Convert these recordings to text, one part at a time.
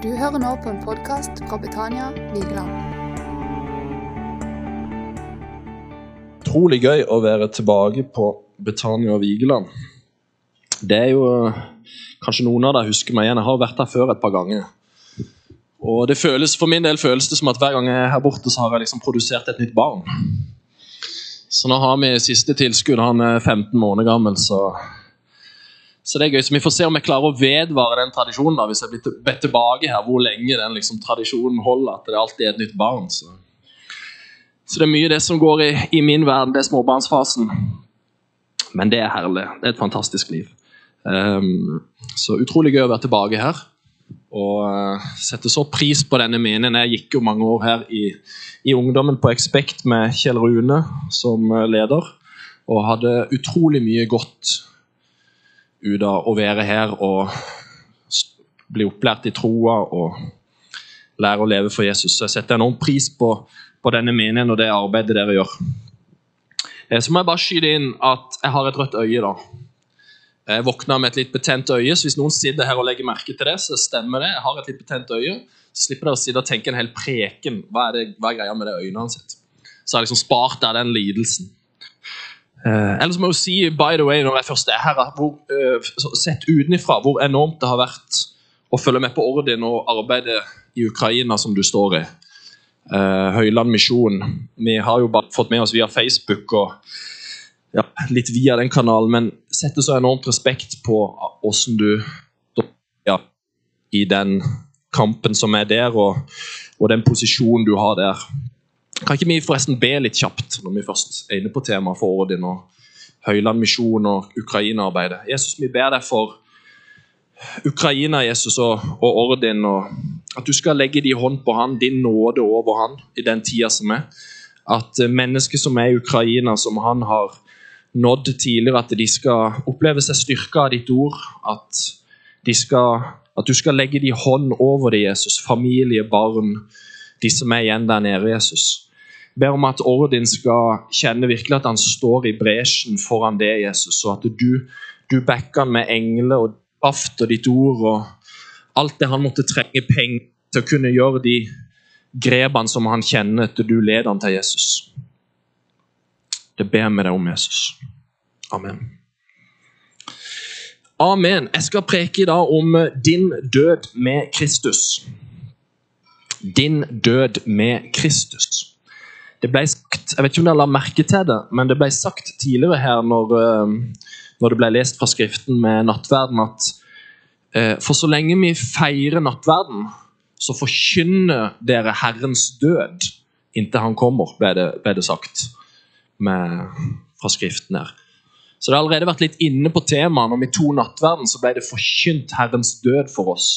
Du hører nå på en podkast fra Betania Vigeland. Utrolig gøy å være tilbake på Betania Vigeland. Det er jo Kanskje noen av dere husker meg igjen. Jeg har vært her før et par ganger. Og det føles, For min del føles det som at hver gang jeg er her borte, så har jeg liksom produsert et nytt barn. Så nå har vi siste tilskudd. Han er 15 måneder gammel, så så det er gøy. Så vi får se om jeg klarer å vedvare den tradisjonen. da, Hvis jeg blir bedt tilbake her, hvor lenge den liksom, tradisjonen holder. At det alltid er et nytt barn. Så, så det er mye det som går i, i min verden, det er småbarnsfasen. Men det er herlig. Det er et fantastisk liv. Um, så utrolig gøy å være tilbake her. Og uh, setter så pris på denne menigheten. Jeg gikk jo mange år her i, i ungdommen på Expect med Kjell Rune som eh, leder. Og hadde utrolig mye godt ut av å være her og bli opplært i troa og lære å leve for Jesus. Så jeg setter enorm pris på, på denne menigheten og det arbeidet dere gjør. Eh, Så må jeg bare skyte inn at jeg har et rødt øye. da. Jeg våkna med et litt betent øye, så hvis noen sitter her og legger merke til det, så stemmer det. Jeg har et litt betent øye, så slipper dere å sitte og tenke en hel preken. Hva er, det, hva er greia med det øynene sitt? Så jeg liksom spart deg den lidelsen. Eh, ellers må jeg jo si, by the way, når jeg først er her, hvor, uh, sett utenfra hvor enormt det har vært å følge med på Ordin og arbeidet i Ukraina som du står i. Uh, Høyland misjon. Vi har jo bare fått med oss via Facebook og ja, litt via den kanalen, men setter så enormt respekt på åssen du ja, i den kampen som er der, og, og den posisjonen du har der. Kan ikke vi forresten be litt kjapt, når vi først er inne på temaet for Odin og Høyland misjon og Ukraina-arbeidet? Jesus, vi ber deg for Ukraina, Jesus, og, og Ordin, og at du skal legge din hånd på han, din nåde over han i den tida som er. At eh, mennesker som er i Ukraina, som han har nådd tidligere, at de skal oppleve seg styrka av ditt ord. At, skal, at du skal legge din hånd over det, Jesus. Familie, barn, de som er igjen der nede, Jesus. Ber om at Ordin skal kjenne virkelig at han står i bresjen foran det, Jesus, og at du, du backer han med engler og kraft og ditt ord og alt det han måtte trenge penger til å kunne gjøre de grepene som han kjenner etter du leder han til Jesus. Det ber vi deg om, Jesus. Amen. Amen. Jeg skal preke i dag om din død med Kristus. Din død med Kristus. Det ble sagt, Jeg vet ikke om dere la merke til det, men det ble sagt tidligere her når, eh, når det ble lest fra Skriften med nattverden, at eh, for så lenge vi feirer nattverden, så forkynner dere Herrens død inntil Han kommer, ble det, ble det sagt med, fra Skriften her. Så det har allerede vært litt inne på temaet. Når vi to nattverden, så ble det forkynt Herrens død for oss.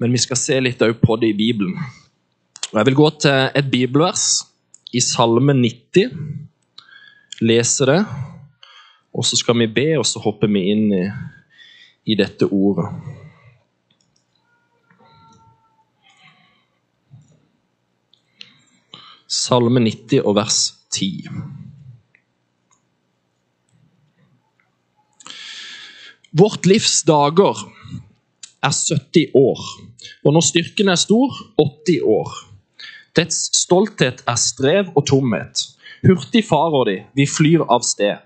Men vi skal se litt også på det i Bibelen. Og Jeg vil gå til et bibelvers i Salme 90. Lese det. Og så skal vi be, og så hopper vi inn i, i dette ordet. Salme 90 og vers 10. Vårt livs dager er 70 år, og når styrken er stor, 80 år. Dets stolthet er strev og tomhet. Hurtig farer de, vi flyr av sted.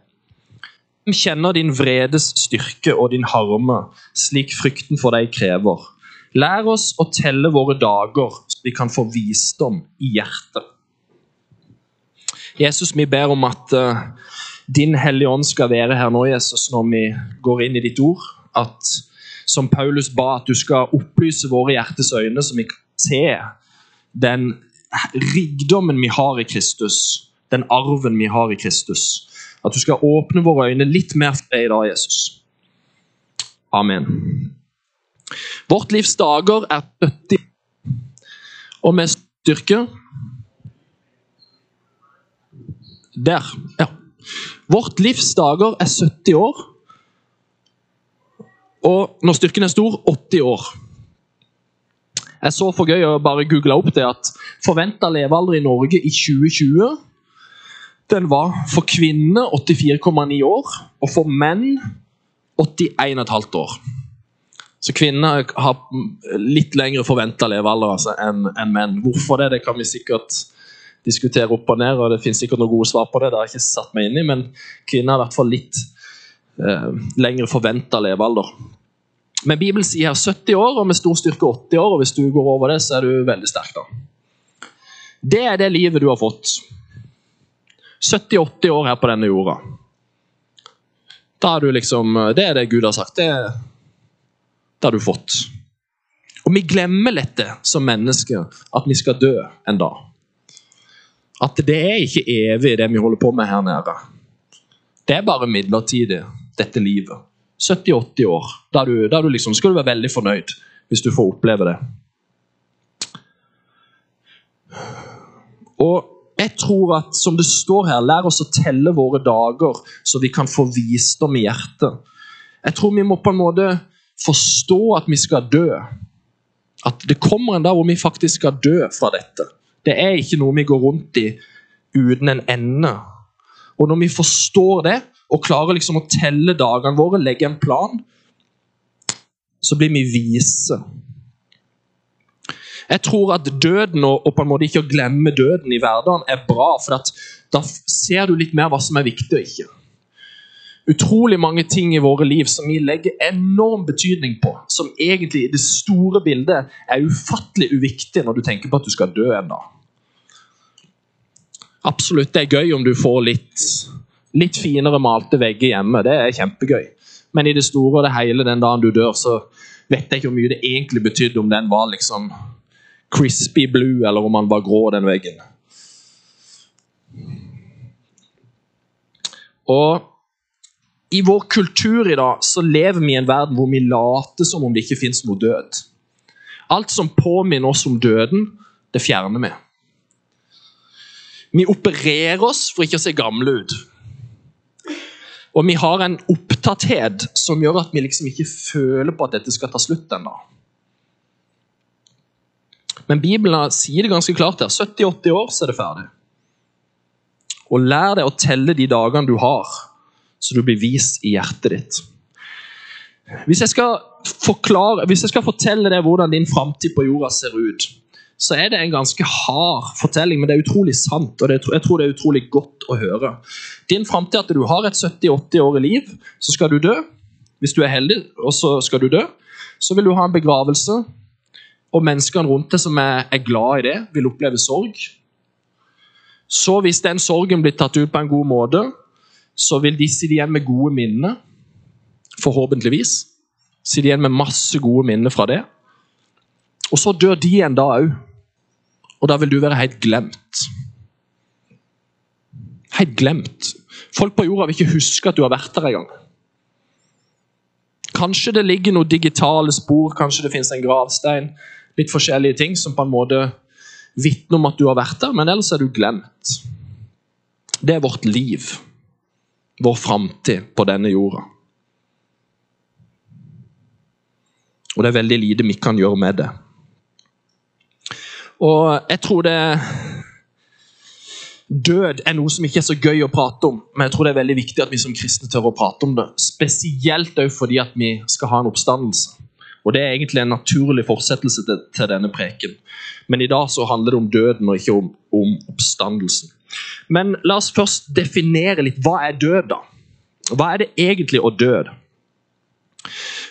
Hvem kjenner din vredes styrke og din harme, slik frykten for deg krever? Lær oss å telle våre dager, så vi kan få visdom i hjertet. Jesus, vi ber om at eh, din Hellige Ånd skal være her nå, Jesus, når vi går inn i ditt ord. At som Paulus ba, at du skal opplyse våre hjertes øyne, så vi kan se den rikdommen vi har i Kristus, den arven vi har i Kristus. At du skal åpne våre øyne litt mer for deg i dag, Jesus. Amen. Vårt livs dager er 70 og med styrke Der. Ja. Vårt livs dager er 70 år. Og når styrken er stor 80 år. Jeg så for gøy å bare google opp det at forventa levealder i Norge i 2020 den var for kvinner 84,9 år, og for menn 81,5 år. Så kvinner har litt lengre forventa levealder altså, enn en menn. Hvorfor det? Det kan vi sikkert diskutere opp og ned, og det finnes sikkert noen gode svar på det. Det har jeg ikke satt meg inn i, men kvinner har i hvert fall litt eh, lengre forventa levealder. Men Bibelen sier her 70 år, og med stor styrke 80 år. og Hvis du går over det, så er du veldig sterk. da. Det er det livet du har fått. 70-80 år her på denne jorda. Da er du liksom, Det er det Gud har sagt. Det, det har du fått. Og vi glemmer lett det som mennesker, at vi skal dø en dag. At det er ikke evig, det vi holder på med her nede. Det er bare midlertidig, dette livet. 70-80 år. Da, du, der du liksom, skal du være veldig fornøyd hvis du får oppleve det. Og jeg tror at, som det står her, lær oss å telle våre dager, så vi kan få visdom i hjertet. Jeg tror vi må på en måte forstå at vi skal dø. At det kommer en dag hvor vi faktisk skal dø fra dette. Det er ikke noe vi går rundt i uten en ende. Og når vi forstår det, og klarer liksom å telle dagene våre, legge en plan, så blir vi vise. Jeg tror at døden, og, på en måte ikke å glemme døden i hverdagen, er bra. For da ser du litt mer hva som er viktig og ikke. Utrolig mange ting i våre liv som vi legger enorm betydning på, som egentlig i det store bildet er ufattelig uviktig når du tenker på at du skal dø en. Absolutt, det er gøy om du får litt, litt finere malte vegger hjemme. Det er kjempegøy. Men i det store og det hele den dagen du dør, så vet jeg ikke hvor mye det egentlig betydde om den var liksom crispy blue, eller om den var grå, den veggen. Og i vår kultur i dag så lever vi i en verden hvor vi later som om det ikke fins noe død. Alt som påminner oss om døden, det fjerner vi. Vi opererer oss for ikke å se gamle ut. Og vi har en opptatthet som gjør at vi liksom ikke føler på at dette skal ta slutt ennå. Men Bibelen sier det ganske klart her. 70-80 år, så er det ferdig. Og lær deg å telle de dagene du har, så du blir vis i hjertet ditt. Hvis jeg skal, forklare, hvis jeg skal fortelle deg hvordan din framtid på jorda ser ut, så er det en ganske hard fortelling, men det er utrolig sant. og det, jeg tror det er utrolig godt å høre. Din framtid er at du har et 70-80 år i liv, så skal du dø. Hvis du er heldig, og så skal du dø. Så vil du ha en begravelse, og menneskene rundt deg som er, er glad i det, vil oppleve sorg. Så hvis den sorgen blir tatt ut på en god måte, så vil de sitte igjen med gode minner. Forhåpentligvis. Sitte igjen med masse gode minner fra det. Og så dør de en dag òg. Og da vil du være helt glemt. Helt glemt. Folk på jorda vil ikke huske at du har vært der engang. Kanskje det ligger noen digitale spor, kanskje det finnes en gravstein. Litt forskjellige ting som på en måte vitner om at du har vært der, men ellers er du glemt. Det er vårt liv. Vår framtid på denne jorda. Og det er veldig lite vi kan gjøre med det. Og jeg tror det Død er noe som ikke er så gøy å prate om, men jeg tror det er veldig viktig at vi som kristne tør å prate om det. Spesielt også fordi at vi skal ha en oppstandelse. Og Det er egentlig en naturlig fortsettelse til, til denne preken. Men i dag så handler det om døden og ikke om, om oppstandelsen. Men la oss først definere litt. Hva er død, da? Hva er det egentlig å dø?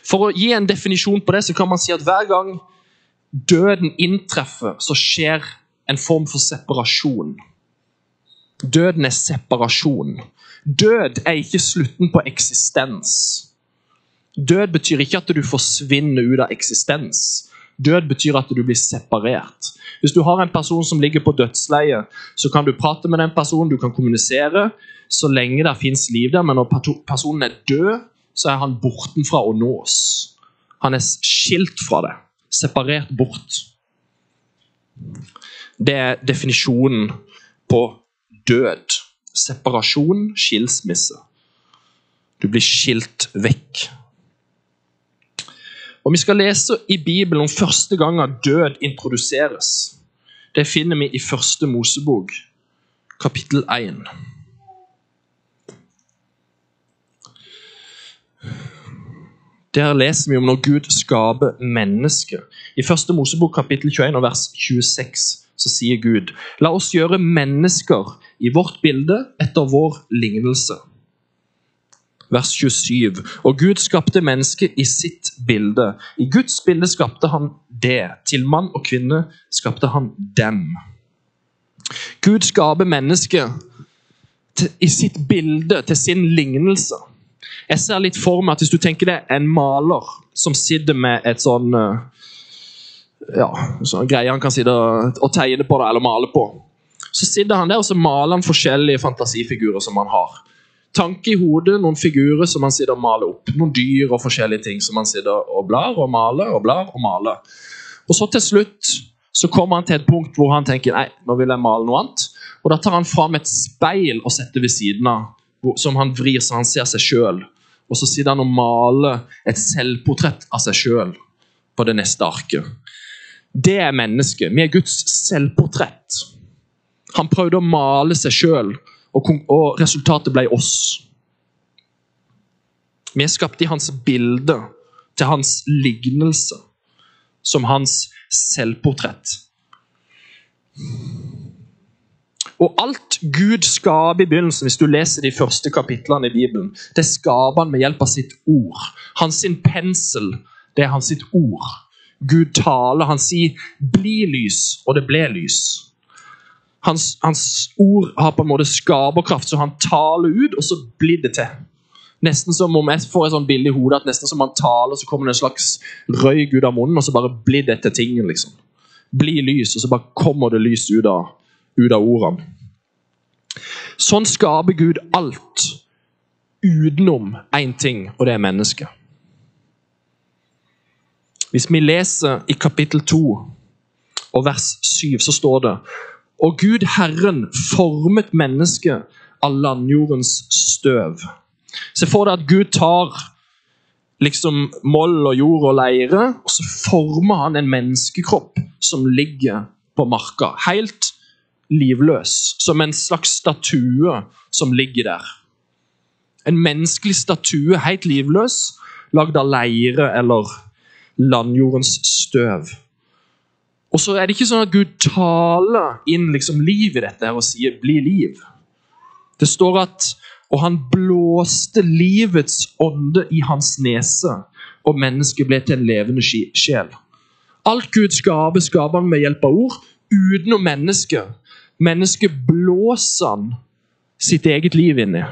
For å gi en definisjon på det, så kan man si at hver gang døden inntreffer, så skjer en form for separasjon. Døden er separasjon. Død er ikke slutten på eksistens. Død betyr ikke at du forsvinner ut av eksistens. Død betyr at du blir separert. Hvis du har en person som ligger på dødsleiet, så kan du prate med den personen, du kan kommunisere så lenge det fins liv der, men når personen er død, så er han bortenfra å nås. Han er skilt fra det separert bort. Det er definisjonen på død. Separasjon, skilsmisse. Du blir skilt vekk. Og Vi skal lese i Bibelen om første gang død introduseres. Det finner vi i første Mosebok, kapittel 1. Der leser vi om når Gud skaper mennesket. I første Mosebok kapittel 21 og vers 26 så sier Gud La oss gjøre mennesker i vårt bilde etter vår lignelse. Vers 27. Og Gud skapte mennesket i sitt bilde. I Guds bilde skapte han det. Til mann og kvinne skapte han dem. Gud skaper mennesket i sitt bilde, til sin lignelse. Jeg ser litt for meg at hvis du tenker er en maler som sitter med et sånn eh, ja, sånn greie han kan sitte og tegne på det, eller male på. Så sitter han der og så maler han forskjellige fantasifigurer som han har. Tanke i hodet, noen figurer som han sitter og maler opp. Noen dyr og forskjellige ting som han sitter og blar og maler og blar og maler. Og så til slutt så kommer han til et punkt hvor han tenker nei, nå vil jeg male noe annet. Og Da tar han fram et speil og setter ved siden av, som han vrir så han ser seg sjøl. Og så sitter han og maler et selvportrett av seg sjøl på det neste arket. Det er mennesket. Vi er Guds selvportrett. Han prøvde å male seg sjøl, og, resultatet ble oss. Vi er skapt i hans bilde, til hans lignelse, som hans selvportrett. Og alt Gud skaper i begynnelsen, hvis du leser de første kapitlene i Bibelen, det skaper han med hjelp av sitt ord. Hans pensel, det er hans sitt ord. Gud taler, han sier 'bli lys', og det ble lys. Hans, hans ord har på en måte skaperkraft, så han taler ut, og så blir det til. Nesten som om jeg får et sånt bilde i hodet at nesten som han taler, så kommer det en slags røyk ut av munnen, og så bare blir dette tingen. liksom. Bli lys, og så bare kommer det lys ut av ut av ordene. Sånn skaper Gud alt utenom én ting, og det er mennesket. Hvis vi leser i kapittel 2 og vers 7, så står det Og Gud Herren formet mennesket av landjordens støv. Se for deg at Gud tar liksom moll og jord og leire, og så former han en menneskekropp som ligger på marka. Helt livløs, som en slags statue som ligger der. En menneskelig statue, helt livløs, lagd av leire eller landjordens støv. Og så er det ikke sånn at Gud taler inn liksom liv i dette og sier 'bli liv'. Det står at og han blåste livets ånde i hans nese, og mennesket ble til en levende sjel. Alt Gud skaper, skaper han med hjelp av ord, utenom mennesket. Mennesket blåser han sitt eget liv inn i.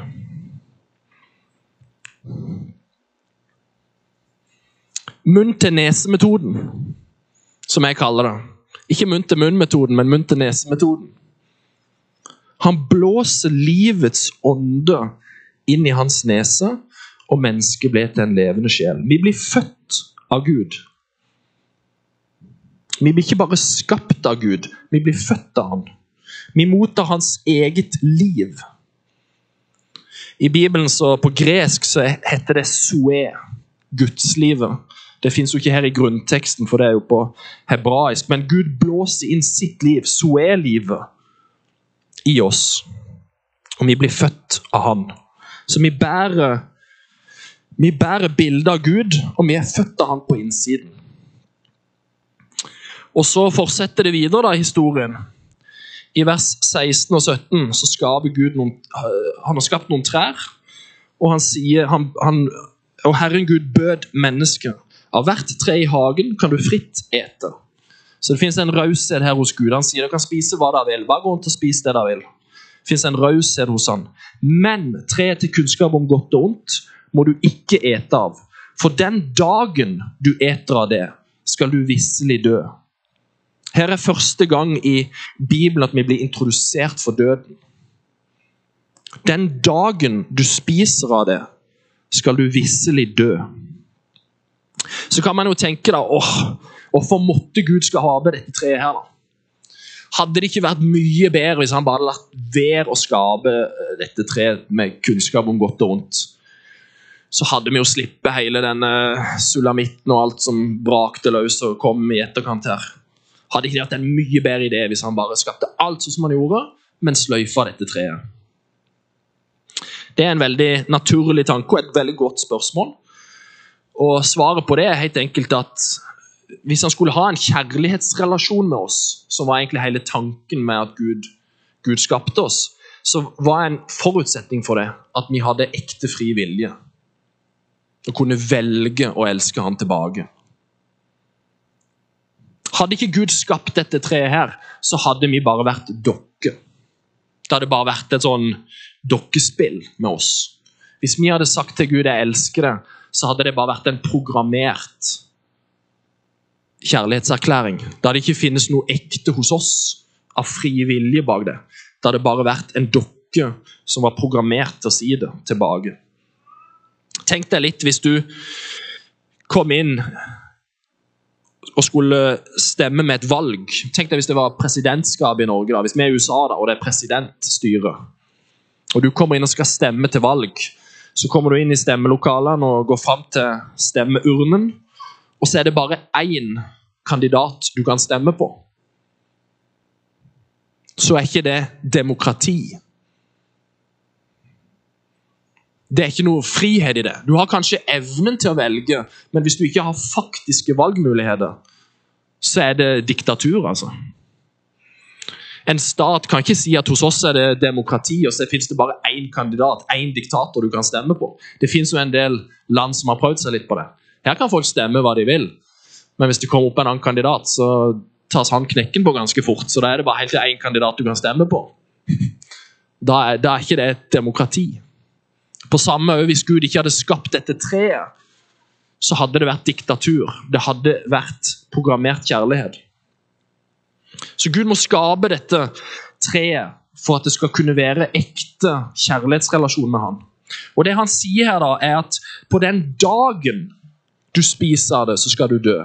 Munn-til-nese-metoden, som jeg kaller det. Ikke munn-til-munn-metoden, men munn-til-nese-metoden. Han blåser livets ånde inn i hans nese, og mennesket ble til en levende sjel. Vi blir født av Gud. Vi blir ikke bare skapt av Gud, vi blir født av Han. Vi mottar hans eget liv. I Bibelen så på gresk så heter det soe, gudslivet. Det fins ikke her i grunnteksten, for det er jo på hebraisk. Men Gud blåser inn sitt liv, soe-livet, i oss. Og vi blir født av Han. Så vi bærer, vi bærer bildet av Gud, og vi er født av Han på innsiden. Og så fortsetter det videre, da, historien. I vers 16 og 17 så skaper Gud noen, han har skapt noen trær. Og han sier han, han, og Herren Gud bød mennesket. Av hvert tre i hagen kan du fritt ete. Så det fins en raushet her hos Gud. Han sier du kan spise hva dere vil. Bare gå rundt og spis det dere vil. Det fins en raushet hos han. Men treet til kunnskap om godt og ondt må du ikke ete av. For den dagen du eter av det, skal du visselig dø. Her er første gang i Bibelen at vi blir introdusert for døden. Den dagen du spiser av det, skal du visselig dø. Så kan man jo tenke da, åh, hvorfor måtte Gud skal ha med dette treet her? da? Hadde det ikke vært mye bedre hvis han bare hadde latt være å skape eh, dette treet med kunnskap om godt og vondt? Så hadde vi jo sluppet hele denne sulamitten og alt som brakte løs og kom i etterkant her. Hadde ikke det vært en mye bedre idé hvis han bare skapte alt sånn som han gjorde, men sløyfa dette treet? Det er en veldig naturlig tanke og et veldig godt spørsmål. Og svaret på det er helt enkelt at hvis han skulle ha en kjærlighetsrelasjon med oss, som var egentlig hele tanken med at Gud, Gud skapte oss, så var en forutsetning for det at vi hadde ekte fri vilje. Og kunne velge å elske han tilbake. Hadde ikke Gud skapt dette treet her, så hadde vi bare vært dokker. Det hadde bare vært et sånn dokkespill med oss. Hvis vi hadde sagt til Gud 'jeg elsker det', så hadde det bare vært en programmert kjærlighetserklæring. Det hadde ikke finnes noe ekte hos oss av fri vilje bak det. Det hadde bare vært en dokke som var programmert til å si det tilbake. Tenk deg litt hvis du kom inn og skulle stemme med et valg. Tenk deg hvis det var presidentskap i Norge, da. hvis vi er i USA da, og det er presidentstyre. Og du kommer inn og skal stemme til valg. Så kommer du inn i stemmelokalene og går fram til stemmeurnen. Og så er det bare én kandidat du kan stemme på. Så er ikke det demokrati. Det er ikke noe frihet i det. Du har kanskje evnen til å velge, men hvis du ikke har faktiske valgmuligheter, så er det diktatur, altså. En stat kan ikke si at hos oss er det demokrati, og så finnes det bare én kandidat, én diktator du kan stemme på. Det finnes jo en del land som har prøvd seg litt på det. Her kan folk stemme hva de vil, men hvis det kommer opp en annen kandidat, så tas han knekken på ganske fort. Så da er det bare helt én kandidat du kan stemme på. Da er, da er ikke det et demokrati. På samme øye, Hvis Gud ikke hadde skapt dette treet, så hadde det vært diktatur. Det hadde vært programmert kjærlighet. Så Gud må skape dette treet for at det skal kunne være ekte kjærlighetsrelasjon med han. Og det han sier her da, er at på den dagen du spiser av det, så skal du dø.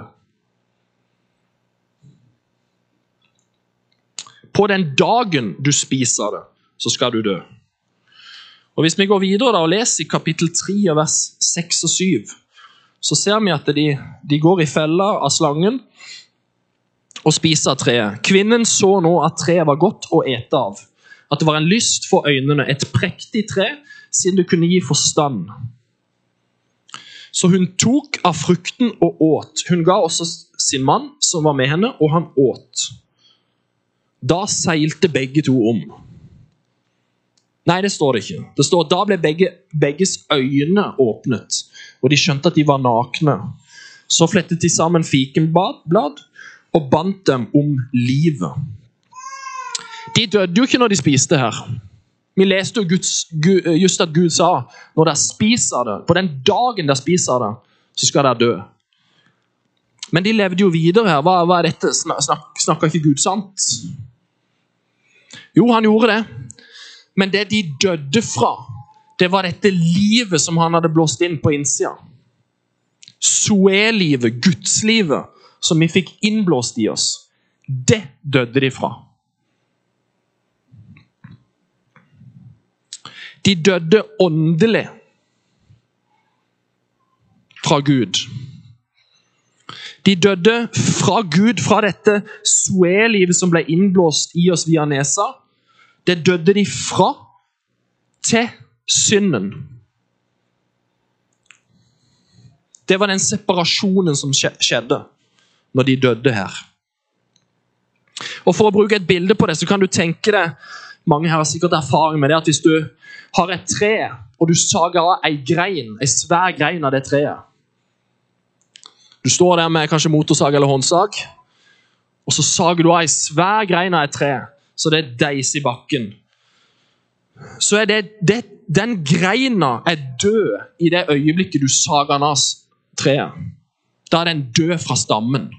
På den dagen du spiser av det, så skal du dø. Og Hvis vi går videre og leser i kapittel 3, vers 6 og 7, så ser vi at de, de går i fella av slangen og spiser av treet. Kvinnen så nå at treet var godt å ete av, at det var en lyst for øynene, et prektig tre, siden det kunne gi forstand. Så hun tok av frukten og åt. Hun ga også sin mann, som var med henne, og han åt. Da seilte begge to om. Nei, det står det ikke. Det står Da ble begge, begges øyne åpnet, og de skjønte at de var nakne. Så flettet de sammen fikenblad og bandt dem om livet. De døde jo ikke når de spiste her. Vi leste jo Guds, just at Gud sa når dere spiser det, på den dagen dere spiser det, så skal dere dø. Men de levde jo videre her. Hva, hva er dette? Snak, Snakka ikke Gud sant? Jo, han gjorde det. Men det de døde fra, det var dette livet som han hadde blåst inn på innsida. Zoe-livet, gudslivet, som vi fikk innblåst i oss. Det døde de fra. De døde åndelig fra Gud. De døde fra Gud, fra dette Zoe-livet som ble innblåst i oss via nesa. Det døde de fra til synden. Det var den separasjonen som skjedde når de døde her. Og For å bruke et bilde på det, så kan du tenke deg Mange her har sikkert erfaring med det at hvis du har et tre, og du sager av ei grein, ei svær grein av det treet Du står der med kanskje motorsag eller håndsag, og så sager du av ei svær grein av et tre så det er deis i bakken. Så er det, det, den greina er død i det øyeblikket du sager av treet. Da er den død fra stammen.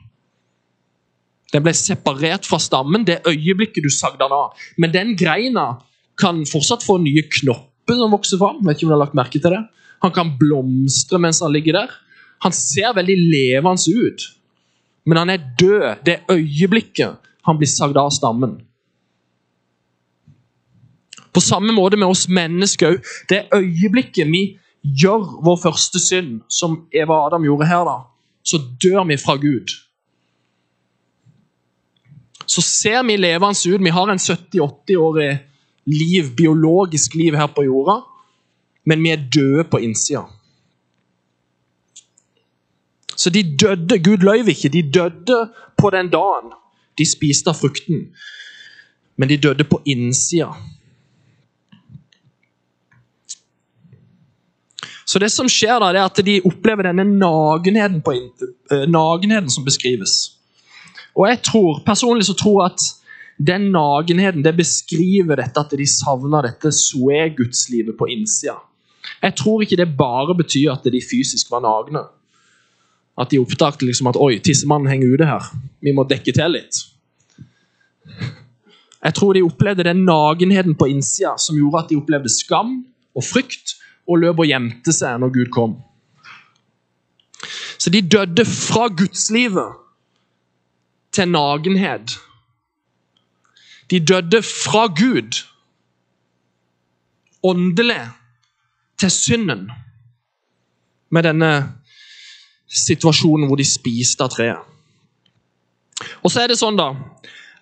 Den ble separert fra stammen det øyeblikket du sagde den av. Men den greina kan fortsatt få nye knopper som vokser fram. Vet ikke om du har lagt merke til det. Han kan blomstre mens han ligger der. Han ser veldig levende ut, men han er død det øyeblikket han blir sagd av stammen. På samme måte med oss mennesker òg. Det øyeblikket vi gjør vår første synd, som Eva og Adam gjorde her, da, så dør vi fra Gud. Så ser vi levende ut. Vi har en 70-80-årig liv, biologisk liv her på jorda, men vi er døde på innsida. Så de døde. Gud løy ikke. De døde på den dagen de spiste av frukten. Men de døde på innsida. Så det som skjer da, det er at de opplever denne nagenheten, på, uh, nagenheten som beskrives. Og jeg tror, Personlig så tror jeg at den nagenheten det beskriver dette at de savner dette soe-gudslivet på innsida. Jeg tror ikke det bare betyr at de fysisk var nagne. At de oppdaget liksom at oi, tissemannen henger ute her. Vi må dekke til litt. Jeg tror de opplevde den nagenheten på innsida som gjorde at de opplevde skam og frykt og løp og gjemte seg når Gud kom. Så de døde fra gudslivet til nagenhet. De døde fra Gud, åndelig, til synden. Med denne situasjonen hvor de spiste av treet. Og så er det sånn da,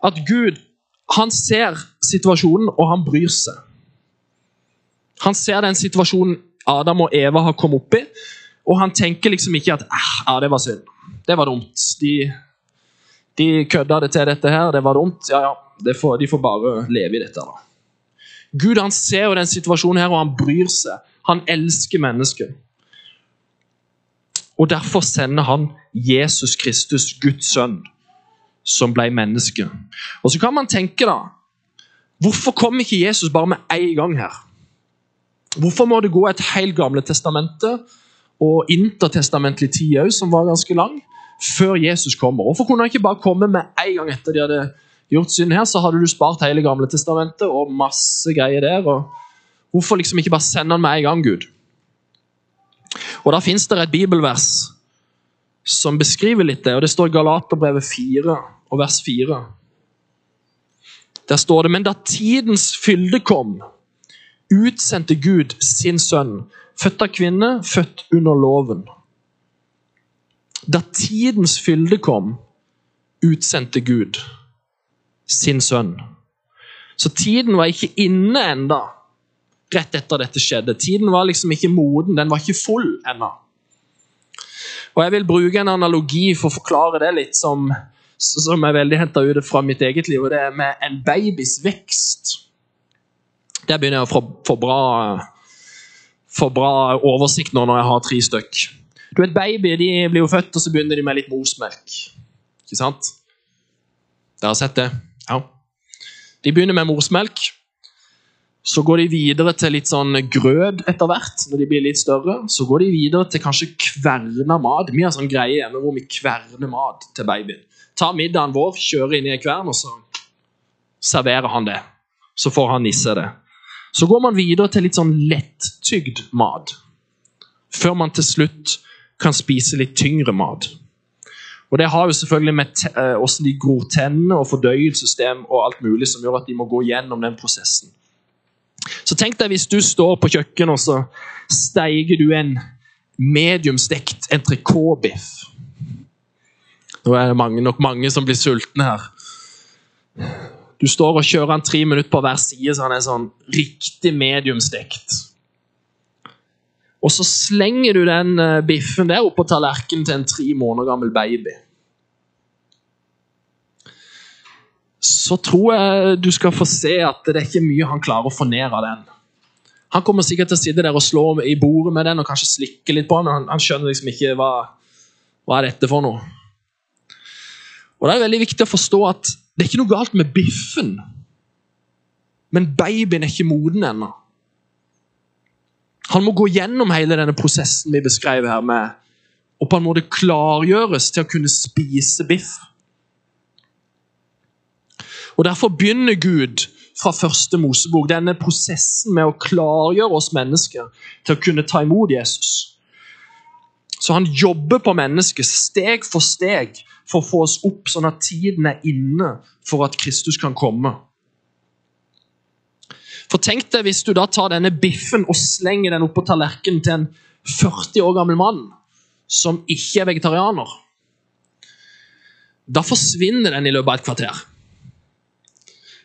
at Gud han ser situasjonen, og han bryr seg. Han ser den situasjonen Adam og Eva har kommet opp i, og han tenker liksom ikke at ah, det var synd. Det var dumt. De, de kødda det til dette her. Det var dumt. Ja, ja. Får, de får bare leve i dette. da. Gud han ser jo den situasjonen her, og han bryr seg. Han elsker mennesket. Og Derfor sender han Jesus Kristus, Guds sønn, som ble menneske. Og Så kan man tenke, da Hvorfor kom ikke Jesus bare med én gang her? Hvorfor må det gå et helt Gamle testamentet og intertestamentlig tid òg, som var ganske lang, før Jesus kommer? Hvorfor kunne han ikke bare komme med en gang etter de hadde gjort synd her, så hadde du spart hele Gamle testamentet og masse greier der. Hvorfor liksom ikke bare sende han med en gang, Gud? Og Da fins det et bibelvers som beskriver litt det, og det står i Galaterbrevet 4 og vers 4. Der står det Men da tidens fylde kom, utsendte Gud sin sønn, født av kvinne, født under loven. Da tidens fylde kom, utsendte Gud sin sønn. Så tiden var ikke inne enda, rett etter dette skjedde. Tiden var liksom ikke moden, den var ikke full ennå. Og Jeg vil bruke en analogi for å forklare det litt, som, som er veldig henta ut fra mitt eget liv. og Det er med en babys vekst. Der begynner jeg å få, få, bra, få bra oversikt nå når jeg har tre stykk. Du vet, Babyer de blir jo født, og så begynner de med litt morsmelk. Ikke sant? Dere har sett det? Ja. De begynner med morsmelk. Så går de videre til litt sånn grøt etter hvert. når de blir litt større. Så går de videre til kanskje kverna mat. Vi har sånn greie hjemme hvor vi kverner mat til babyen. Ta middagen vår, kjører inn i en kvern, og så serverer han det. Så får han nisse det. Så går man videre til litt sånn lettygd mat. Før man til slutt kan spise litt tyngre mat. Og Det har jo selvfølgelig med hvordan eh, de gror tennene og fordøyelsessystem og alt mulig som gjør at de må gå gjennom den prosessen. Så tenk deg hvis du står på kjøkkenet og så steiger du en mediumstekt entrecôte-biff. Nå er det mange, nok mange som blir sultne her. Du står og kjører han tre minutter på hver side, så han er sånn riktig mediumstekt. Og så slenger du den eh, biffen der oppå tallerkenen til en tre måneder gammel baby. Så tror jeg du skal få se at det er ikke mye han klarer å få ned av den. Han kommer sikkert til å sitte der og slå i bordet med den og kanskje slikke litt på den, men han, han skjønner liksom ikke hva, hva er dette for noe. Og Det er veldig viktig å forstå at det er ikke noe galt med biffen, men babyen er ikke moden ennå. Han må gå gjennom hele denne prosessen vi beskrev her, med og på en måte klargjøres til å kunne spise biff. Og Derfor begynner Gud fra første Mosebok denne prosessen med å klargjøre oss mennesker til å kunne ta imot Jesus. Så han jobber på mennesket steg for steg for å få oss opp, sånn at tiden er inne for at Kristus kan komme. For Tenk deg hvis du da tar denne biffen og slenger den opp på tallerkenen til en 40 år gammel mann som ikke er vegetarianer. Da forsvinner den i løpet av et kvarter.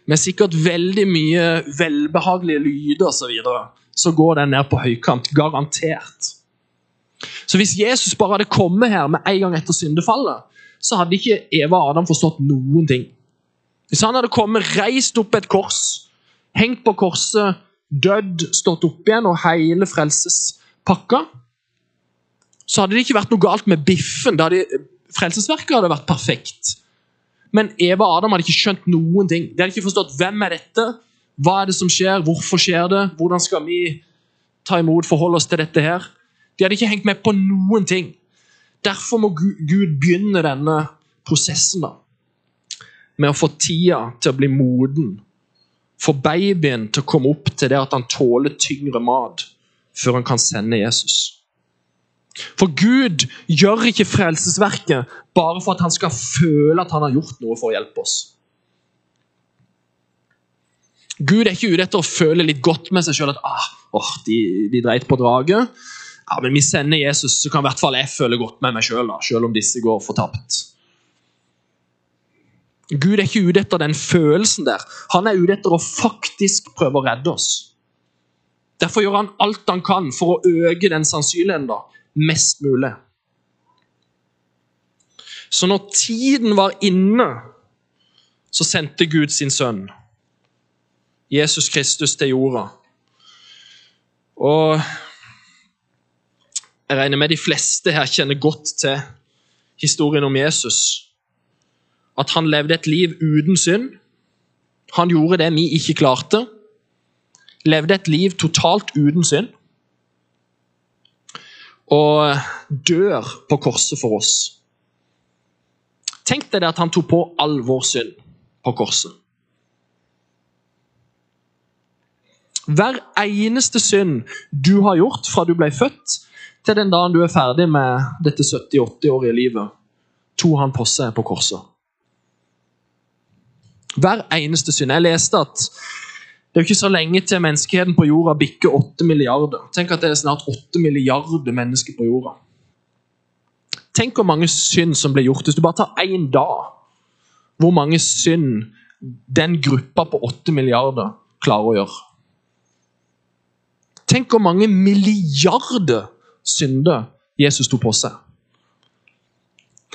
Med sikkert veldig mye velbehagelige lyder osv. Så, videre, så går den ned på høykant. Garantert. Så hvis Jesus bare hadde kommet her med en gang etter syndefallet, så hadde ikke Eva og Adam forstått noen ting. Hvis han hadde kommet, reist opp et kors, hengt på korset, dødd, stått opp igjen og hele frelsespakka, så hadde det ikke vært noe galt med biffen. Da hadde, frelsesverket hadde vært perfekt. Men Eva og Adam hadde ikke skjønt noen ting. De hadde ikke forstått hvem er dette, hva er det som skjer, hvorfor skjer det, hvordan skal vi ta imot, forholde oss til dette her. De hadde ikke hengt med på noen ting. Derfor må Gud begynne denne prosessen da, med å få tida til å bli moden. Få babyen til å komme opp til det at han tåler tyngre mat før han kan sende Jesus. For Gud gjør ikke frelsesverket bare for at han skal føle at han har gjort noe for å hjelpe oss. Gud er ikke ute etter å føle litt godt med seg sjøl at ah, oh, de, de dreit på draget. Ja, men vi sender Jesus, så kan i hvert fall jeg føle godt med meg sjøl, selv, selv om disse går fortapt. Gud er ikke ute etter den følelsen der. Han er ute etter å faktisk prøve å redde oss. Derfor gjør han alt han kan for å øke den sannsynligheten da, mest mulig. Så når tiden var inne, så sendte Gud sin sønn, Jesus Kristus, til jorda. Og jeg regner med de fleste her kjenner godt til historien om Jesus. At han levde et liv uten synd. Han gjorde det vi ikke klarte. Levde et liv totalt uten synd og dør på korset for oss. Tenk deg at han tok på all vår synd på korset. Hver eneste synd du har gjort fra du ble født, til den dagen du er ferdig med dette 70-80-årige livet, tok han på seg på korset. Hver eneste synd. Jeg leste at det er jo ikke så lenge til menneskeheten på jorda bikker 8 milliarder. Tenk at det er snart 8 milliarder mennesker på jorda. Tenk hvor mange synd som blir gjort. Hvis du bare tar én dag, hvor mange synd den gruppa på 8 milliarder klarer å gjøre. Tenk hvor mange milliarder synder Jesus tok på seg.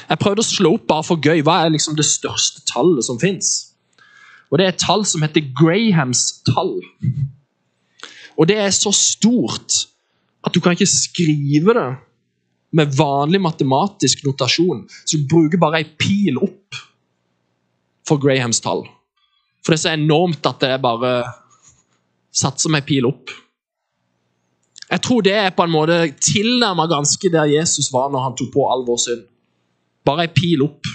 Jeg prøvde å slå opp bare for gøy. Hva er liksom det største tallet som fins? Og Det er et tall som heter Grahams tall. Og det er så stort at du kan ikke skrive det med vanlig matematisk notasjon. Så du bruker bare ei pil opp for Grahams tall. For det er så enormt at det er bare satt som ei pil opp. Jeg tror det er på en måte tilnærma ganske der Jesus var når han tok på all vår synd. Bare ei pil opp.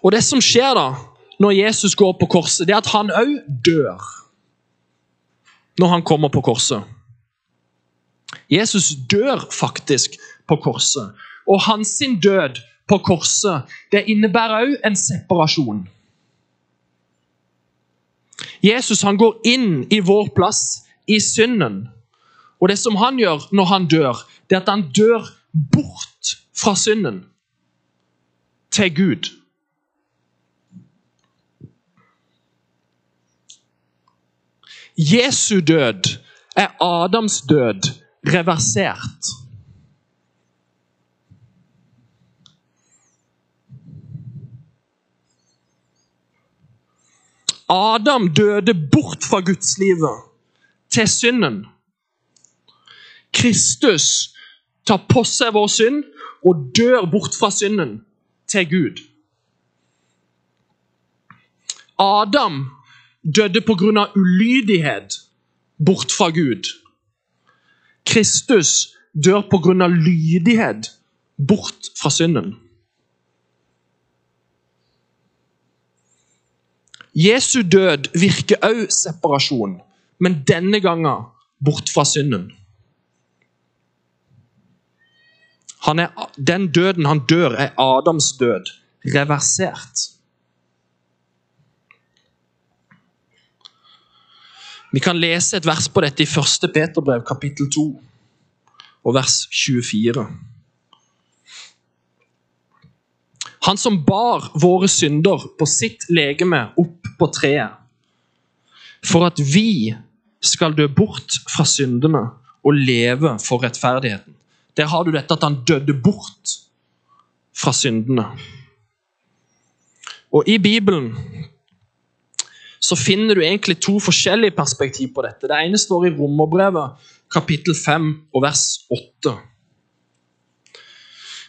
Og det som skjer da, når Jesus går på korset, det er at han òg dør når han kommer på korset. Jesus dør faktisk på korset. Og hans død på korset det innebærer òg en separasjon. Jesus han går inn i vår plass i synden. Og det som han gjør når han dør, det er at han dør bort fra synden til Gud. Jesu død er Adams død reversert. Adam døde bort fra gudslivet til synden. Kristus tar på seg vår synd og dør bort fra synden til Gud. Adam døde pga. ulydighet bort fra Gud. Kristus dør pga. lydighet bort fra synden. Jesu død virker også separasjon, men denne gangen bort fra synden. Er, den døden han dør, er Adams død, reversert. Vi kan lese et vers på dette i 1. Peterbrev, kapittel 2, og vers 24. Han som bar våre synder på sitt legeme opp på treet, for at vi skal dø bort fra syndene og leve for rettferdigheten. Der har du dette at han døde bort fra syndene. Og I Bibelen så finner du egentlig to forskjellige perspektiv på dette. Det ene står i Romerbrevet, kapittel 5 og vers 8.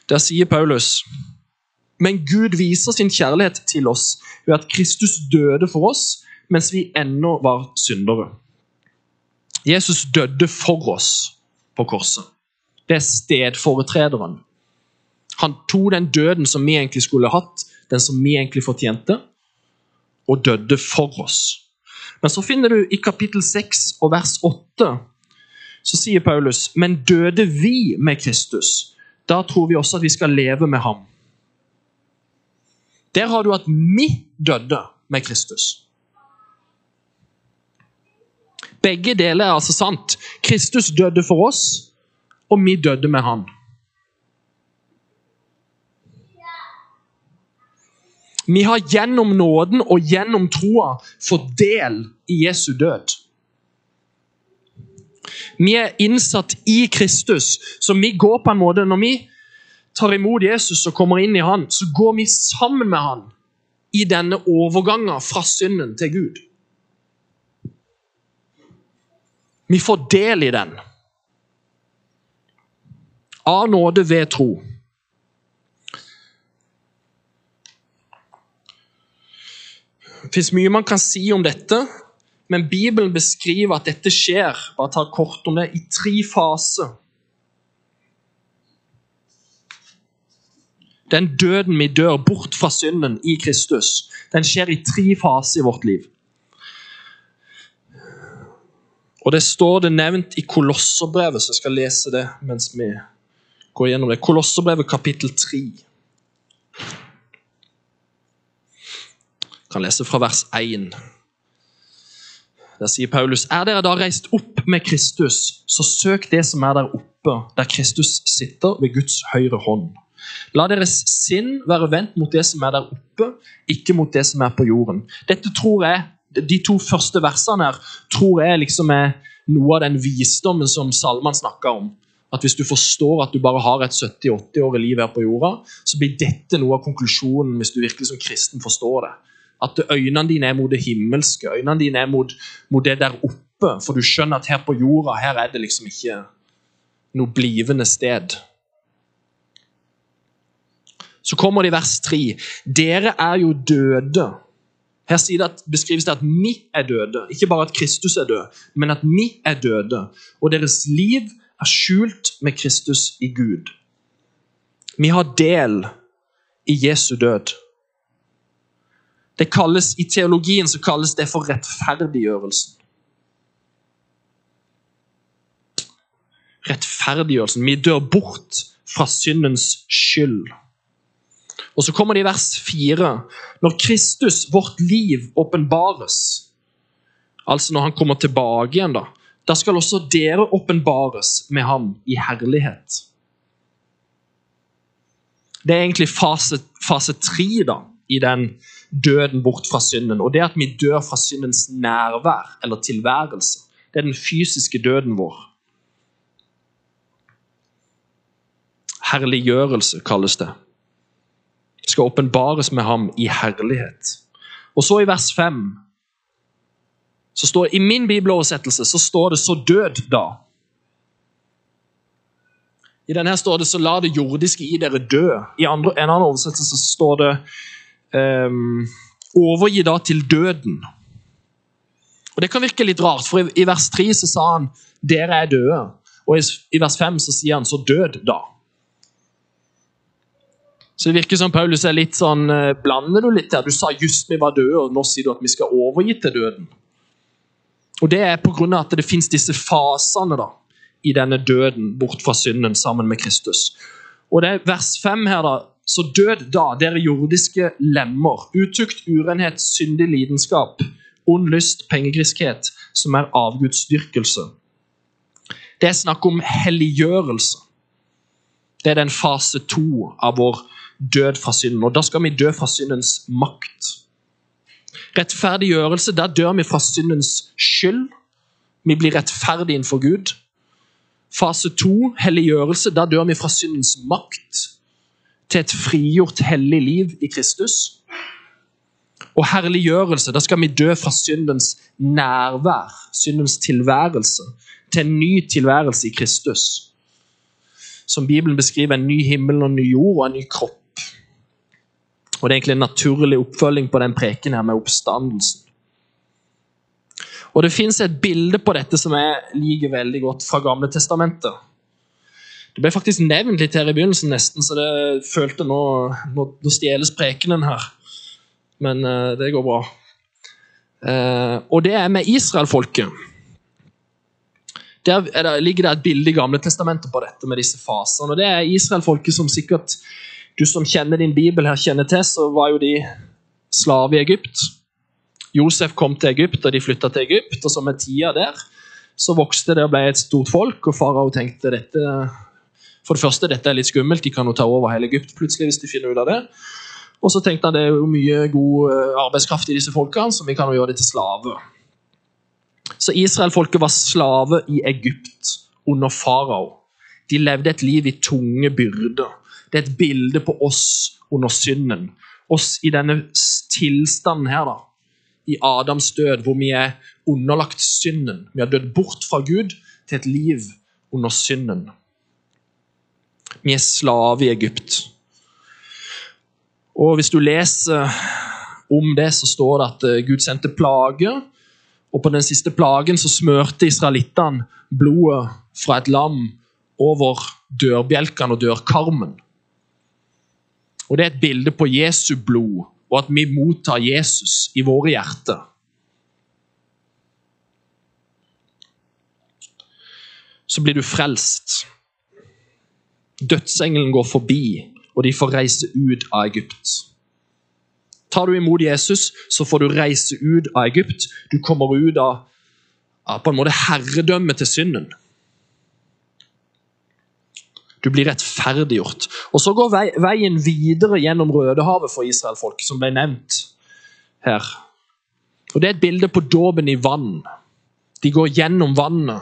Der sier Paulus Men Gud viser sin kjærlighet til oss ved at Kristus døde for oss mens vi ennå var syndere. Jesus døde for oss på korset. Det er stedforetrederen. Han tok den døden som vi egentlig skulle hatt, den som vi egentlig fortjente, og døde for oss. Men så finner du i kapittel 6 og vers 8 så sier Paulus men døde vi med Kristus, da tror vi også at vi skal leve med ham. Der har du at vi døde med Kristus. Begge deler er altså sant. Kristus døde for oss, og vi døde med han. Vi har gjennom nåden og gjennom troa fått del i Jesu død. Vi er innsatt i Kristus, så vi går på en måte Når vi tar imot Jesus og kommer inn i han, så går vi sammen med han i denne overgangen fra synden til Gud. Vi får del i den. Av nåde ved tro. Det fins mye man kan si om dette, men Bibelen beskriver at dette skjer bare ta kort om det, i tre faser. Den døden vi dør bort fra synden i Kristus, den skjer i tre faser i vårt liv. Og Det står det nevnt i Kolosserbrevet, så jeg skal lese det mens vi går gjennom det. Kolosserbrevet kapittel 3. Jeg kan lese fra vers 1. Der sier Paulus.: Er dere da reist opp med Kristus, så søk det som er der oppe, der Kristus sitter ved Guds høyre hånd. La deres sinn være vendt mot det som er der oppe, ikke mot det som er på jorden. Dette tror jeg de to første versene her tror jeg liksom er noe av den visdommen som salmene snakker om. At Hvis du forstår at du bare har et 70-80-årig liv her på jorda, så blir dette noe av konklusjonen hvis du virkelig som kristen forstår det. At øynene dine er mot det himmelske, øynene dine er mot, mot det der oppe. For du skjønner at her på jorda her er det liksom ikke noe blivende sted. Så kommer det i vers 3. Dere er jo døde her det at, beskrives det at vi er døde. Ikke bare at Kristus er død, men at vi er døde. Og deres liv er skjult med Kristus i Gud. Vi har del i Jesu død. Det kalles, I teologien så kalles det for rettferdiggjørelsen. Rettferdiggjørelsen. Vi dør bort fra syndens skyld. Og så kommer det i vers 4. Når Kristus, vårt liv, åpenbares, altså når han kommer tilbake igjen, da, da skal også dere åpenbares med ham i herlighet. Det er egentlig fase, fase tre da, i den døden bort fra synden. Og det at vi dør fra syndens nærvær eller tilværelse. Det er den fysiske døden vår. Herliggjørelse kalles det skal åpenbares med ham i herlighet. Og så i vers 5 så står I min bibeloversettelse så står det 'så død da'. I denne står det 'så la det jordiske i dere dø'. I andre, en annen oversettelse så står det um, 'overgi da til døden'. Og Det kan virke litt rart, for i, i vers 3 så sa han 'dere er døde'. Og i, i vers 5 så sier han 'så død da'. Så det virker som Paulus er litt sånn eh, Blander du litt her? Du sa just vi var døde, og nå sier du at vi skal overgi til døden. Og Det er pga. at det fins disse fasene da, i denne døden bort fra synden sammen med Kristus. Og det er vers 5 her, da. Så død da, dere jordiske lemmer. Utukt, urenhet, syndig lidenskap, ond lyst, pengegriskhet, som er avgudsdyrkelse. Det er snakk om helliggjørelse. Det er den fase to av vår død fra synden. Og da skal vi dø fra syndens makt. Rettferdiggjørelse, da dør vi fra syndens skyld. Vi blir rettferdige innenfor Gud. Fase to, helliggjørelse. Da dør vi fra syndens makt til et frigjort, hellig liv i Kristus. Og herliggjørelse. Da skal vi dø fra syndens nærvær, syndens tilværelse, til en ny tilværelse i Kristus. Som Bibelen beskriver, en ny himmel og en ny jord og en ny kropp. Og Det er egentlig en naturlig oppfølging på den preken her med oppstandelsen. Og Det fins et bilde på dette som jeg liker veldig godt fra Gamle Testamentet. Det ble faktisk nevnt litt her i begynnelsen, nesten, så det følte nå Nå, nå stjeles prekenen her. Men uh, det går bra. Uh, og det er med israelfolket. Der det, ligger det et bilde i Gamle Testamentet på dette med disse fasene. og Det er israelfolket som sikkert du som kjenner din bibel, her kjenner til, så var jo de slave i Egypt. Josef kom til Egypt, og de flytta til Egypt. og så Med tida der så vokste det og ble et stort folk. og Farao tenkte dette for det første, dette er litt skummelt, de kan jo ta over hele Egypt plutselig hvis de finner ut av det. Og så tenkte han det er jo mye god eh, arbeidskraft i disse folkene, så vi kan jo gjøre det til slave. Så Israelfolket var slave i Egypt under farao. De levde et liv i tunge byrder. Det er et bilde på oss under synden. Oss i denne tilstanden her, da i Adams død, hvor vi er underlagt synden. Vi har dødd bort fra Gud til et liv under synden. Vi er slave i Egypt. Og Hvis du leser om det, så står det at eh, Gud sendte plager. Og på den siste plagen så smørte israelittene blodet fra et lam over dørbjelkene og dørkarmen. Og Det er et bilde på Jesu blod og at vi mottar Jesus i våre hjerter. Så blir du frelst. Dødsengelen går forbi, og de får reise ut av Egypt. Tar du imot Jesus, så får du reise ut av Egypt. Du kommer ut av, av på en måte herredømmet til synden. Du blir rettferdiggjort. Og Så går veien videre gjennom Rødehavet for israelfolk, som ble nevnt her. Og Det er et bilde på dåpen i vann. De går gjennom vannet.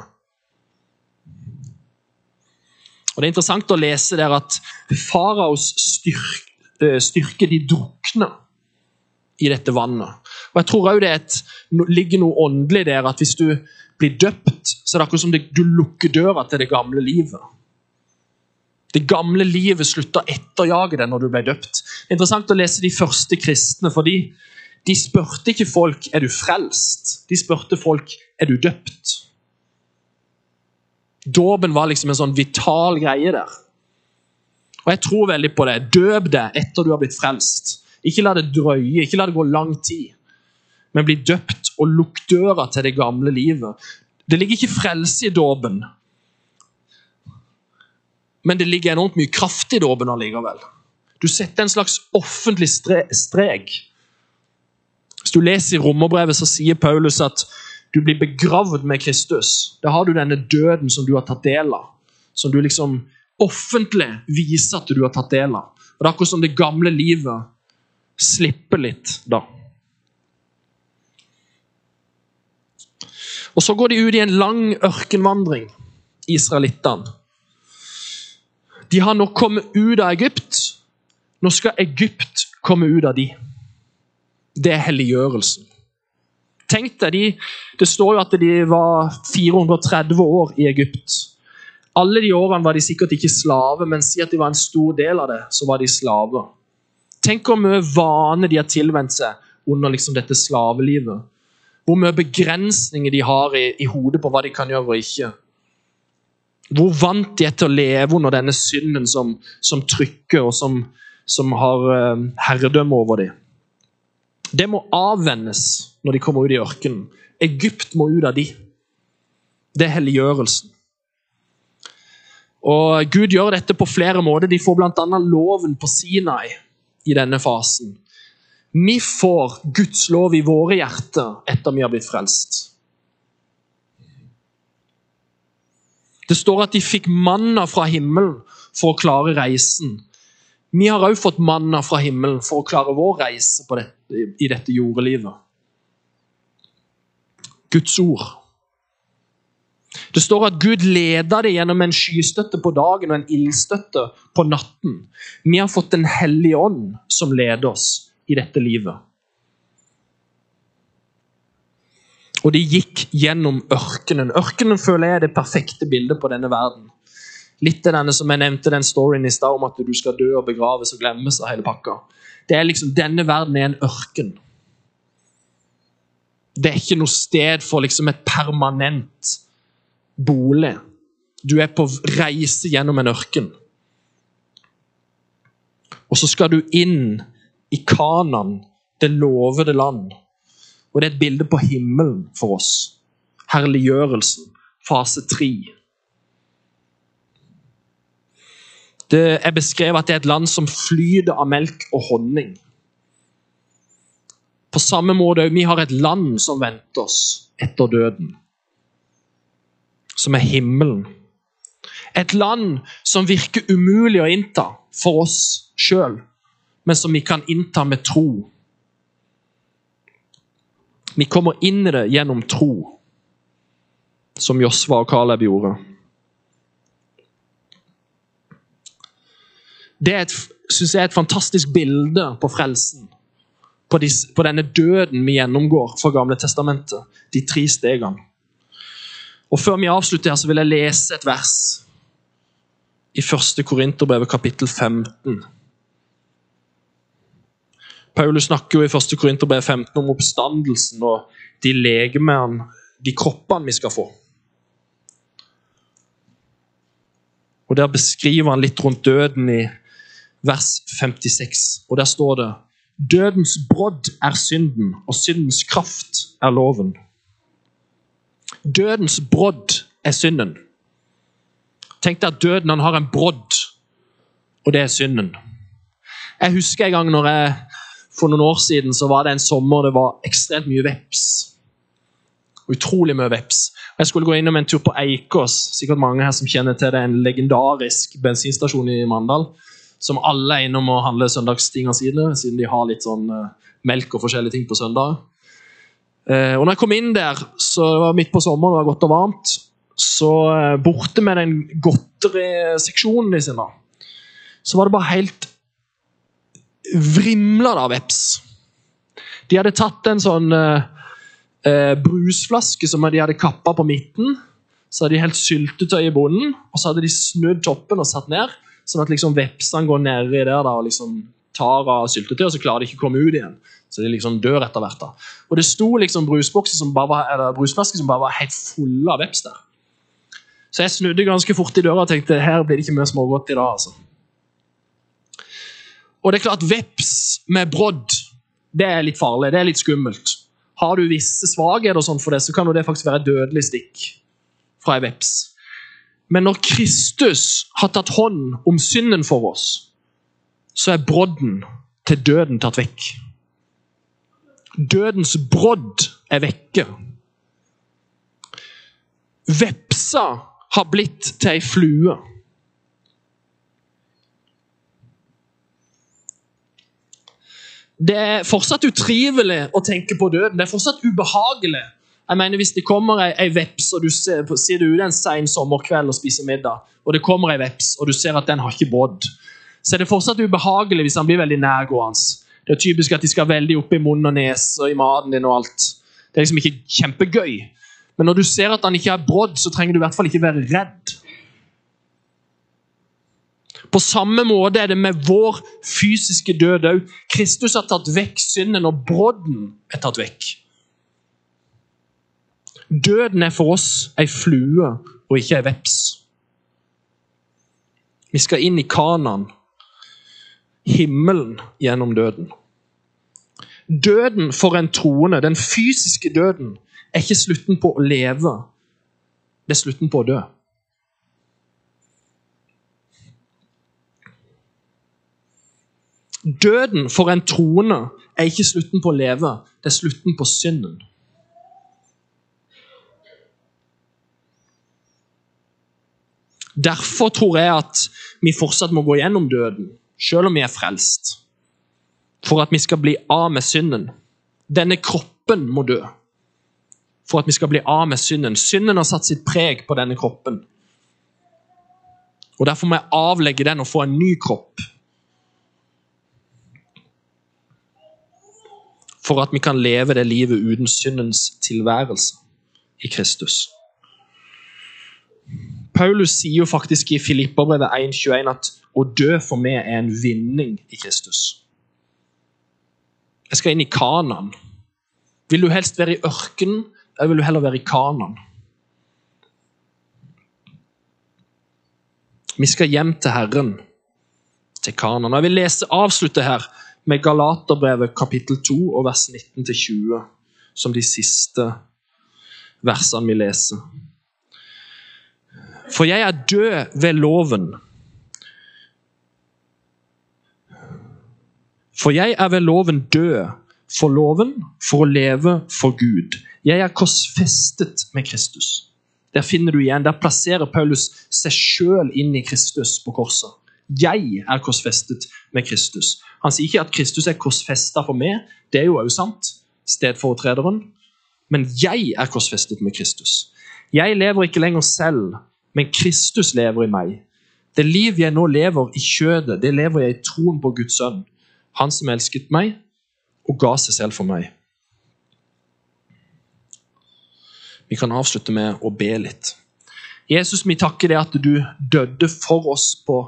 Og Det er interessant å lese der at faraos styrke, eh, styrke de drukner i dette vannet. Og Jeg tror òg det et, ligger noe åndelig der, at hvis du blir døpt, så er det akkurat som det, du lukker døra til det gamle livet. Det gamle livet slutta å etterjage deg når du ble døpt. Det er interessant å lese de første kristne, fordi de spurte ikke folk er du frelst. De spurte folk er du døpt. Dåpen var liksom en sånn vital greie der. Og Jeg tror veldig på det. Døp deg etter du har blitt frelst. Ikke la det drøye, ikke la det gå lang tid. Men bli døpt og lukk døra til det gamle livet. Det ligger ikke frelse i dåpen, men det ligger enormt mye kraft i dåpen allikevel. Du setter en slags offentlig strek. Hvis du leser i romerbrevet, så sier Paulus at du blir begravd med Kristus. Da har du denne døden som du har tatt del av. Som du liksom offentlig viser at du har tatt del av. Og Det er akkurat som det gamle livet slipper litt da. Og Så går de ut i en lang ørkenvandring, israelittene. De har nå kommet ut av Egypt. Nå skal Egypt komme ut av de. Det er helliggjørelsen. Tenk deg, de, Det står jo at de var 430 år i Egypt. Alle de årene var de sikkert ikke slave, men si at de var en stor del av det, så var de slaver. Tenk hvor mye vane de har tilvendt seg under liksom dette slavelivet. Hvor mye begrensninger de har i, i hodet på hva de kan gjøre og ikke. Hvor vant de er til å leve under denne synden som, som trykker, og som, som har uh, herredømme over dem. Det må avvennes når de kommer ut i ørkenen. Egypt må ut av de. Det er helliggjørelsen. Og Gud gjør dette på flere måter. De får bl.a. loven på Sinai i denne fasen. Vi får Guds lov i våre hjerter etter vi har blitt frelst. Det står at de fikk manna fra himmelen for å klare reisen. Vi har òg fått manna fra himmelen for å klare vår reise det, i dette jordelivet. Guds ord. Det står at Gud leder det gjennom en skystøtte på dagen og en ildstøtte på natten. Vi har fått Den hellige ånd som leder oss i dette livet. Og de gikk gjennom ørkenen. Ørkenen føler jeg er det perfekte bildet på denne verden. Litt av denne som jeg nevnte den storyen i stad om at du skal dø og begraves og glemmes av hele pakka. Det er liksom, Denne verden er en ørken. Det er ikke noe sted for liksom et permanent bolig. Du er på reise gjennom en ørken. Og så skal du inn i Kanan, det lovede land. Og det er et bilde på himmelen for oss. Herliggjørelsen. Fase tre. Det er beskrevet at det er et land som flyter av melk og honning. På samme måte vi har et land som venter oss etter døden. Som er himmelen. Et land som virker umulig å innta for oss sjøl, men som vi kan innta med tro. Vi kommer inn i det gjennom tro, som Josva og Caleb gjorde. Det er synes jeg er et fantastisk bilde på frelsen. På, de, på, denne døden vi gjennomgår fra Gamle testamentet. De tre stegene. Og Før vi avslutter, her, så vil jeg lese et vers i 1. Korinterbrev kapittel 15. Paulus snakker jo i 1. Korinterbrev 15 om oppstandelsen og de legemene, de kroppene vi skal få. Og Der beskriver han litt rundt døden i vers 56. Og der står det Dødens brodd er synden, og syndens kraft er loven. Dødens brodd er synden. Tenk deg at døden han har en brodd, og det er synden. Jeg husker en gang når jeg, For noen år siden så var det en sommer det var ekstremt mye veps. Utrolig mye veps. Jeg skulle gå innom en tur på Eikås. Sikkert mange her som kjenner til det, en legendarisk bensinstasjon i Mandal som alle er innom å handle søndagstinga sine, siden de har litt sånn uh, melk og forskjellige ting på søndag. Uh, og når jeg kom inn der, så det var midt på sommeren, det var godt og varmt, så uh, borte med den godteriseksjonen de sine, så var det bare helt vrimla av veps. De hadde tatt en sånn brusflaske som de hadde kappa på midten. Så hadde de helt syltetøy i bunnen, og så hadde de snudd toppen og satt ned. Sånn at liksom vepsene går nedi der da, og liksom tar av syltetøy, og så klarer de ikke å komme ut igjen. Så de liksom dør etter hvert. da. Og det sto liksom brusbokser som bare var, eller brusflasker som bare var helt fulle av veps der. Så jeg snudde ganske fort i døra og tenkte her blir det ikke mye smågodt i dag. altså. Og det er klart, veps med brodd det er litt farlig, det er litt skummelt. Har du visse svakheter for det, så kan det faktisk være et dødelig stikk fra ei veps. Men når Kristus har tatt hånd om synden for oss, så er brodden til døden tatt vekk. Dødens brodd er vekke. Vepsa har blitt til ei flue. Det er fortsatt utrivelig å tenke på døden. Det er fortsatt ubehagelig jeg mener Hvis det kommer ei, ei veps, og du ser, sier du ute en sen sommerkveld og spiser middag, og det kommer ei veps, og du ser at den har ikke brodd, så er det fortsatt ubehagelig hvis han blir veldig nærgående. Det er typisk at de skal veldig opp i munnen og nese og i maten din. og alt. Det er liksom ikke kjempegøy. Men når du ser at han ikke har brodd, så trenger du i hvert fall ikke være redd. På samme måte er det med vår fysiske død òg. Kristus har tatt vekk synden, og brodden er tatt vekk. Døden er for oss ei flue og ikke ei veps. Vi skal inn i Kanan, himmelen gjennom døden. Døden for en troende, den fysiske døden, er ikke slutten på å leve. Det er slutten på å dø. Døden for en troende er ikke slutten på å leve, det er slutten på synden. Derfor tror jeg at vi fortsatt må gå gjennom døden, selv om vi er frelst. For at vi skal bli av med synden. Denne kroppen må dø. for at vi skal bli av med synden. Synden har satt sitt preg på denne kroppen. Og Derfor må jeg avlegge den og få en ny kropp. For at vi kan leve det livet uten syndens tilværelse i Kristus. Paulus sier jo faktisk i Filipperbrevet 1,21 at å dø for meg er en vinning i Kristus. Jeg skal inn i Kanan. Vil du helst være i ørkenen, eller vil du heller være i Kanan? Vi skal hjem til Herren, til Kanan. Jeg vil lese, avslutte her med Galaterbrevet kapittel 2 og vers 19-20, som de siste versene vi leser. For jeg er død ved loven. For jeg er ved loven død for loven, for å leve for Gud. Jeg er korsfestet med Kristus. Der finner du igjen, der plasserer Paulus seg sjøl inn i Kristus på korset. Jeg er korsfestet med Kristus. Han sier ikke at Kristus er korsfesta for meg, det er jo også sant, stedfortrederen. Men jeg er korsfestet med Kristus. Jeg lever ikke lenger selv, men Kristus lever i meg. Det liv jeg nå lever i kjødet, det lever jeg i troen på Guds sønn. Han som elsket meg og ga seg selv for meg. Vi kan avslutte med å be litt. Jesus, vi takker deg at du døde for oss på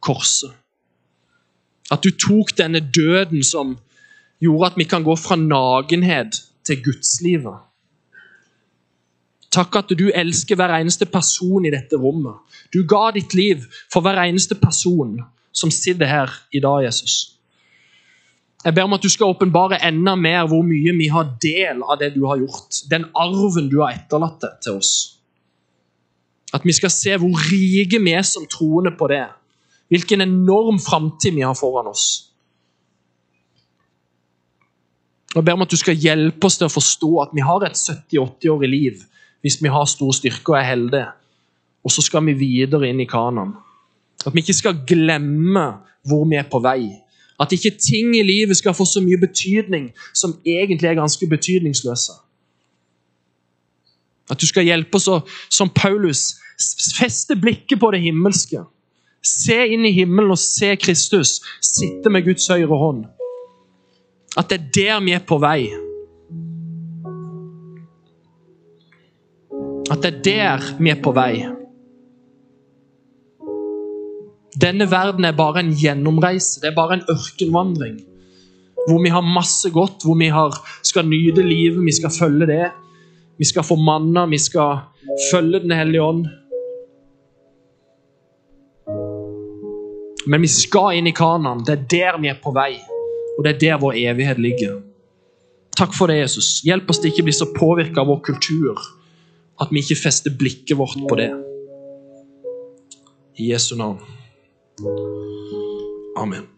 korset. At du tok denne døden som gjorde at vi kan gå fra nagenhet til gudslivet. Takk at du elsker hver eneste person i dette rommet. Du ga ditt liv for hver eneste person som sitter her i dag, Jesus. Jeg ber om at du skal åpenbare enda mer hvor mye vi har del av det du har gjort. Den arven du har etterlatt til oss. At vi skal se hvor rike vi er som troende på det. Hvilken enorm framtid vi har foran oss. Jeg ber om at du skal hjelpe oss til å forstå at vi har et 70-80-årig liv hvis vi har stor styrke og er heldige. Og så skal vi videre inn i Kanan. At vi ikke skal glemme hvor vi er på vei at ikke ting i livet skal få så mye betydning som egentlig er ganske betydningsløse. At du skal hjelpe oss å, som Paulus, feste blikket på det himmelske. Se inn i himmelen og se Kristus sitte med Guds høyre hånd. At det er der vi er på vei. At det er der vi er på vei. Denne verden er bare en gjennomreise. Det er bare en ørkenvandring. Hvor vi har masse godt, hvor vi har, skal nyte livet, vi skal følge det. Vi skal få manna, vi skal følge Den hellige ånd. Men vi skal inn i Kanan. Det er der vi er på vei. Og det er der vår evighet ligger. Takk for det, Jesus. Hjelp oss til ikke å bli så påvirka av vår kultur at vi ikke fester blikket vårt på det. I Jesu navn. Amen.